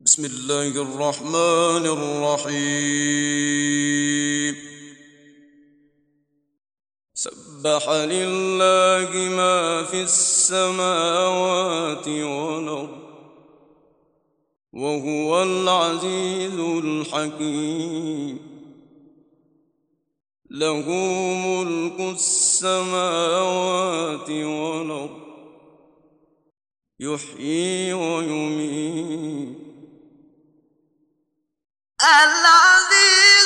بسم الله الرحمن الرحيم. سبح لله ما في السماوات والأرض وهو العزيز الحكيم. له ملك السماوات والأرض يحيي ويميت. العزيز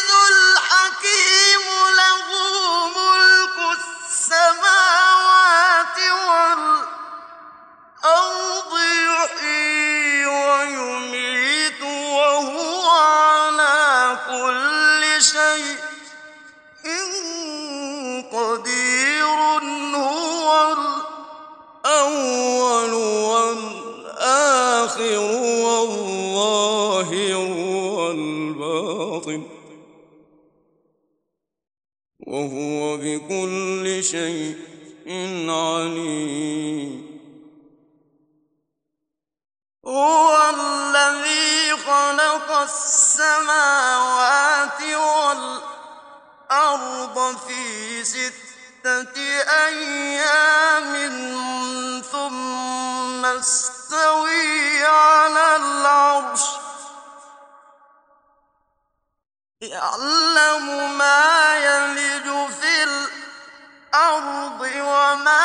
شيء عليم. هو الذي خلق السماوات والأرض في ستة أيام ثم استوي على العرش. يعلم ما الأرض وما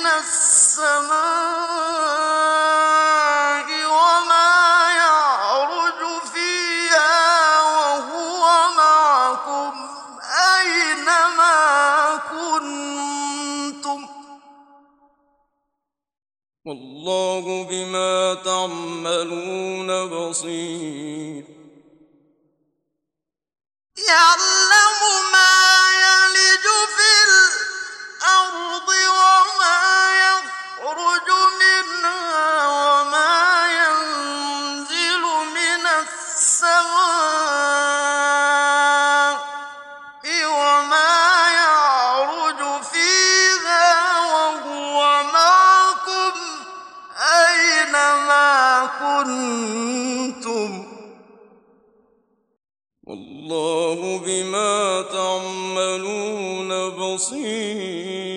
السماء كنتم والله بما تعملون بصير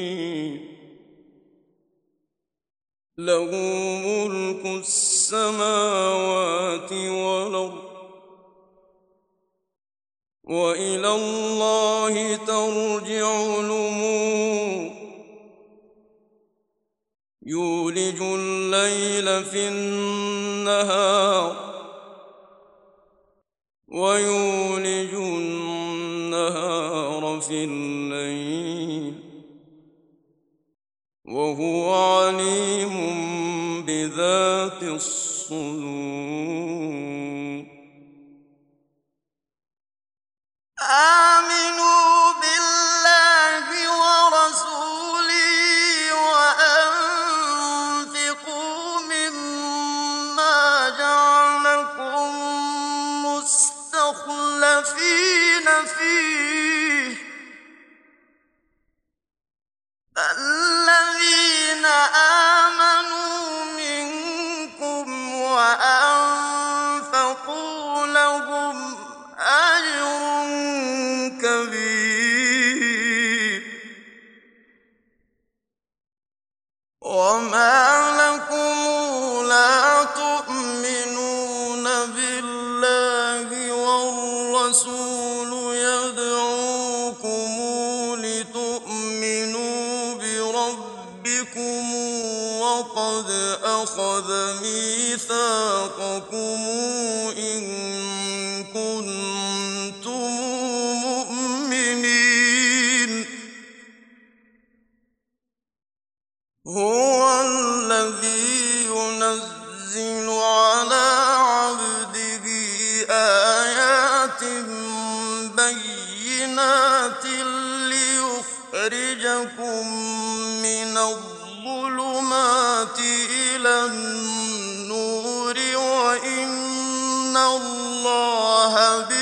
له ملك السماوات والأرض وإلى الله ترجع الأمور يولج الليل في النهار ويولج النهار في الليل وهو عليم بذات الصدور. آمنوا والرسول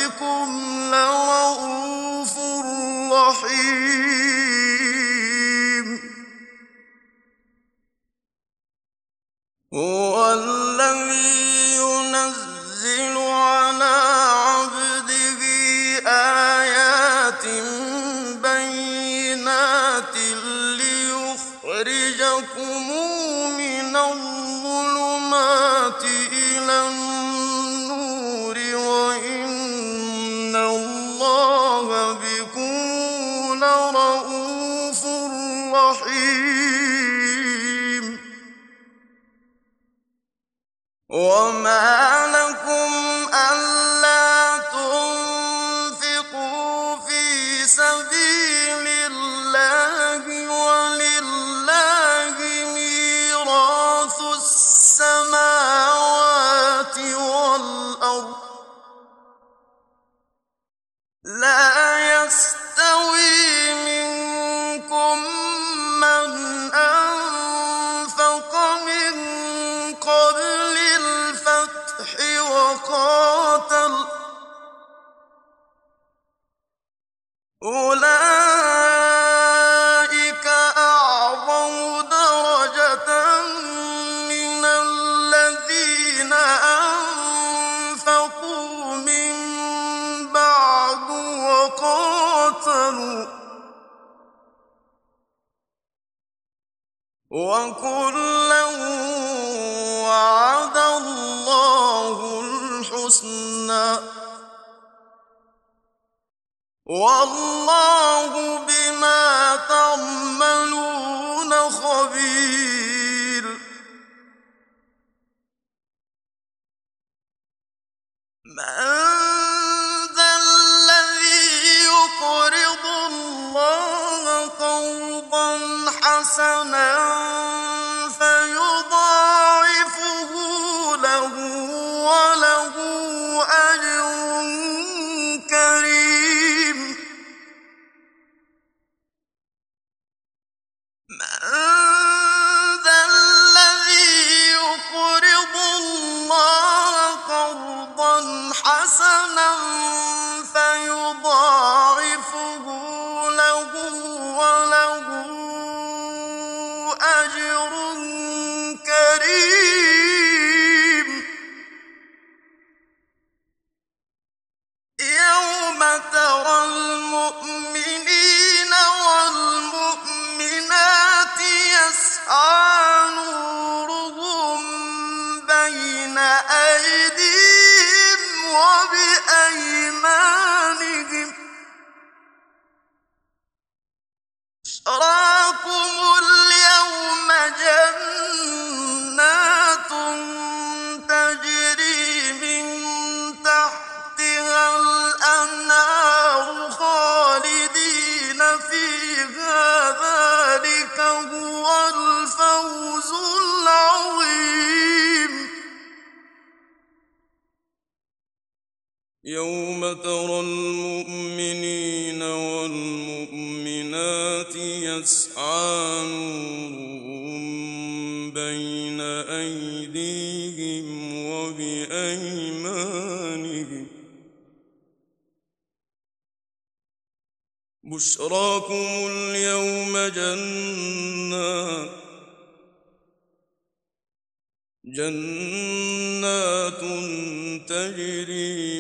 بكم سبيل وكلا وعد الله الحسنى. والله بما تعملون خبير. من يوم ترى المؤمنين والمؤمنات يسعى نورهم بين أيديهم وبأيمانهم. بشراكم اليوم جنات جنات تجري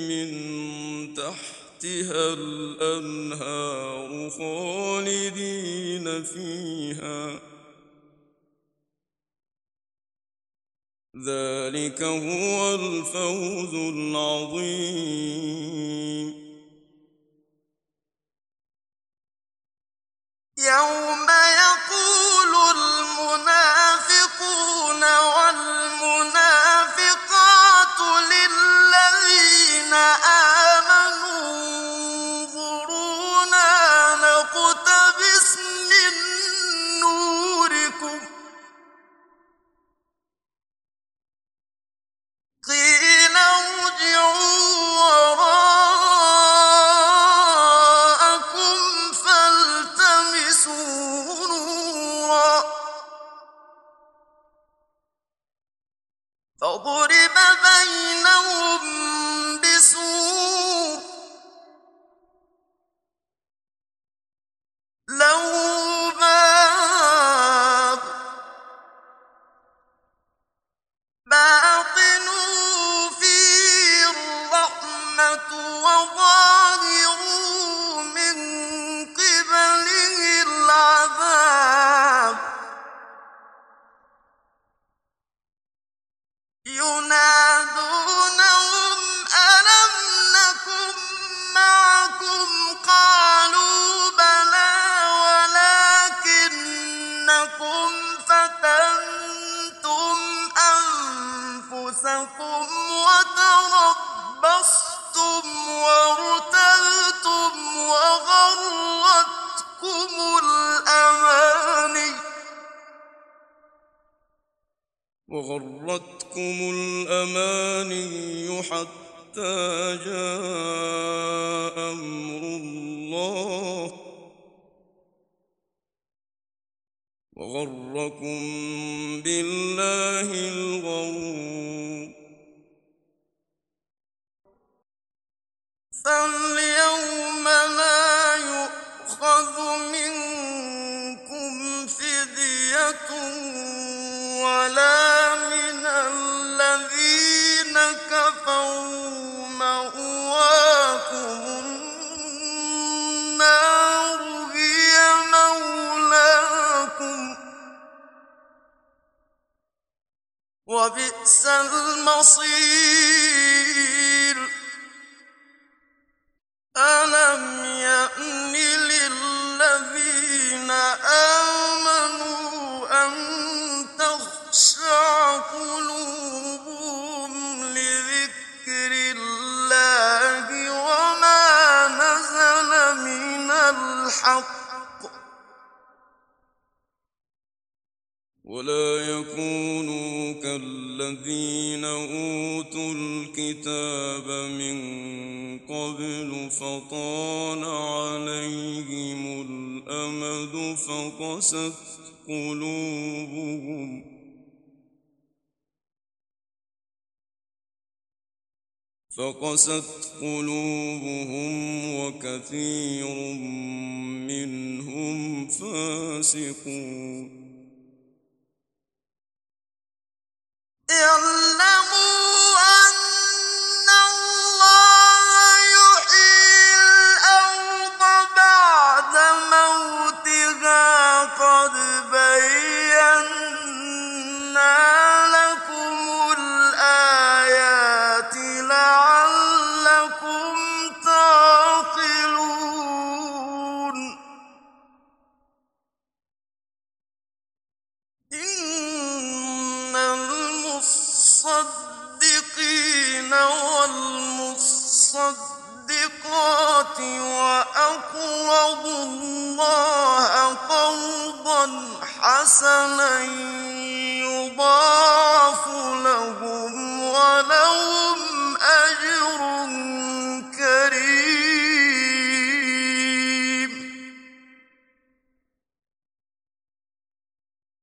تحتها الأنهار خالدين فيها. ذلك هو الفوز العظيم. يوم يقول المنافقون والمنافقون وغرتكم الأماني حتى جاء أمر الله. وغركم بالله الغرور. فاليوم المصير ألم يأن للذين آمنوا أن تخشع قلوبهم لذكر الله وما نزل من الحق ولا يكونوا كالذين أوتوا الكتاب من قبل فطال عليهم الأمد فقست قلوبهم فقست قلوبهم وكثير منهم فاسقون اعلموا أن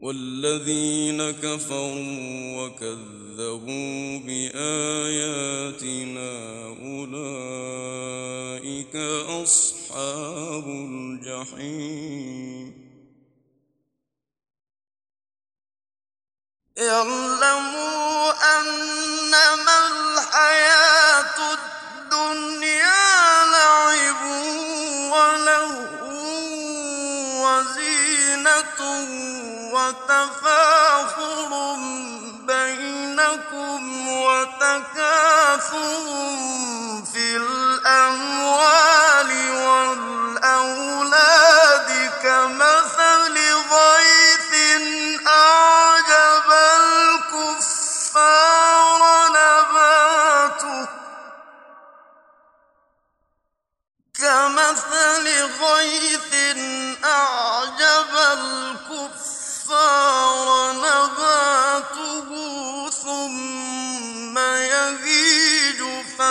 والذين كفروا وكذبوا بآياتنا أولئك أصحاب الجحيم. اعلموا أنما الحياة الدنيا لعب ولهو وزينة وتفاخر بينكم وتكاثر في الأموال والأولاد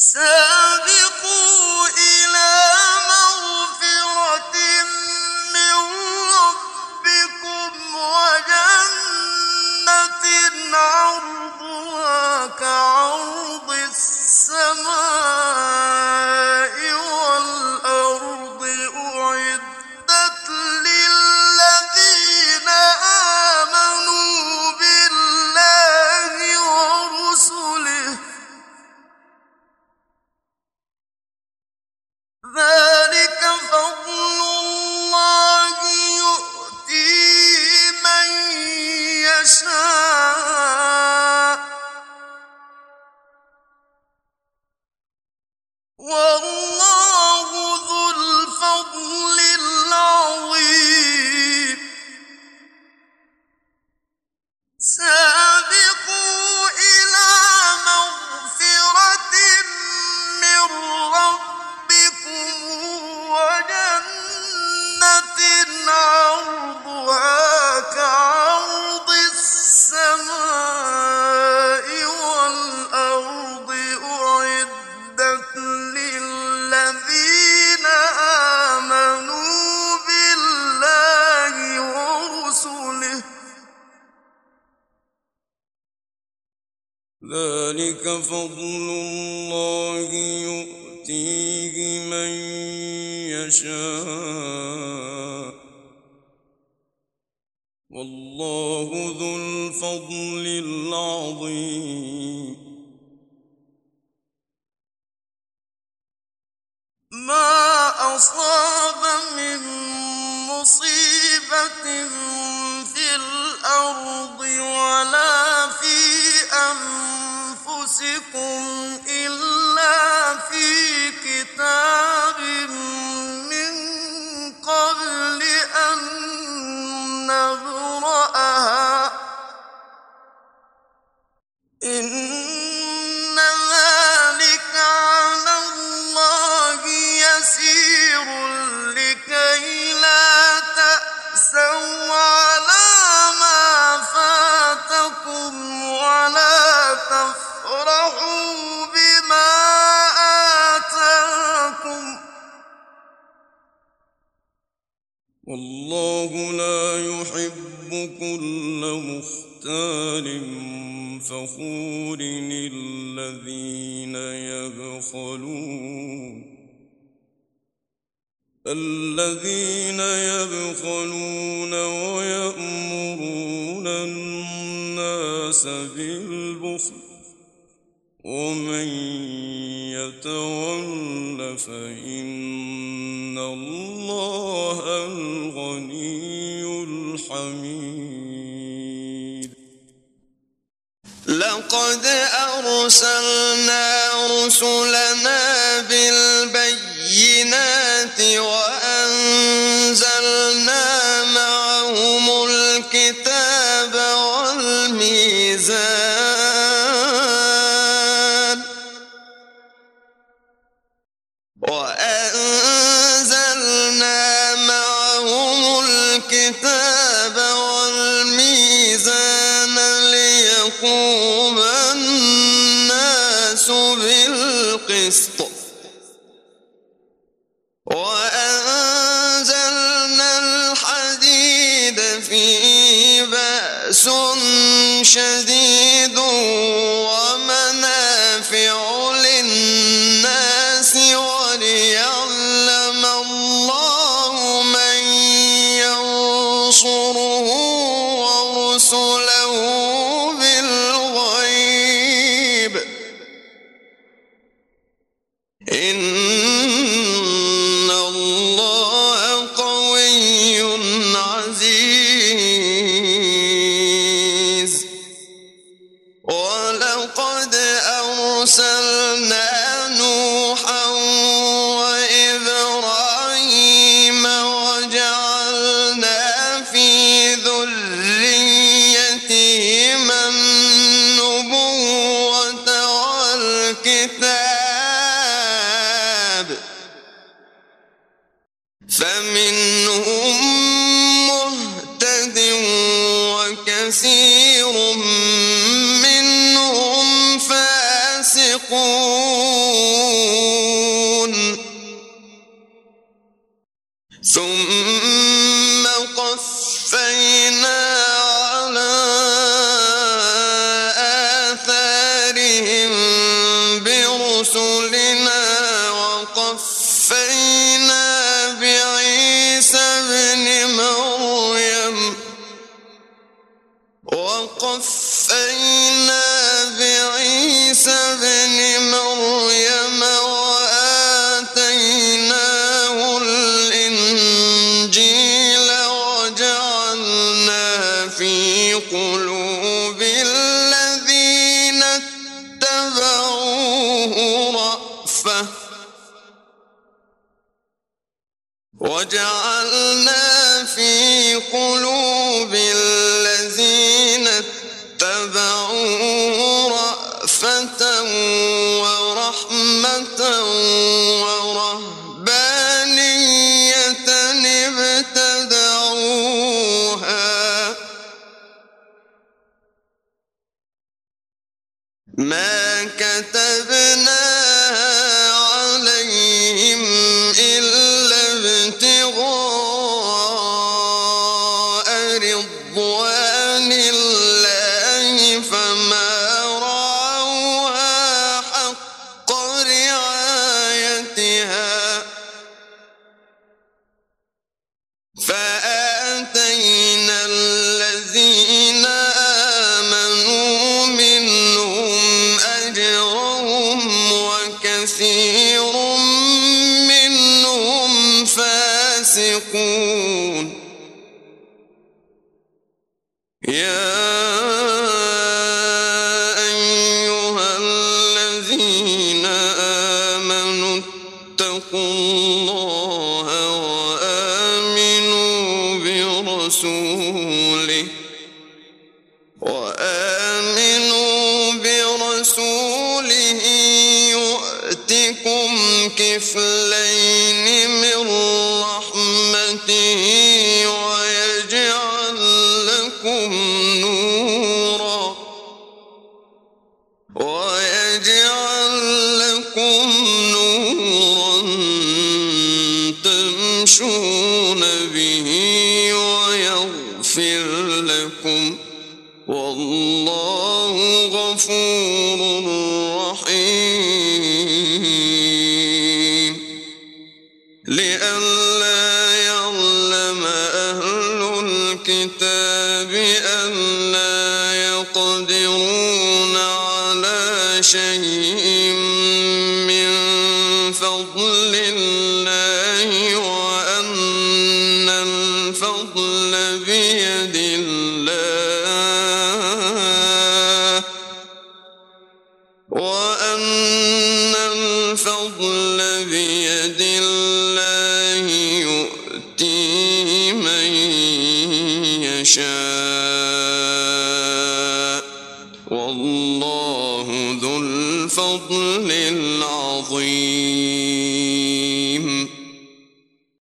So. Whoa! فضل الله يؤتيه من يشاء. والله ذو الفضل العظيم. ما أصاب من مصيبة في الأرض أنفسكم إلا في كتاب من قبل أن نبرأها. إن والله لا يحب كل مختال فخور الذين يبخلون الذين يبخلون ويأمرون الناس بالبخل ومن يتول فإن الله أرسلنا رسلا بأس شديد فمنهم ما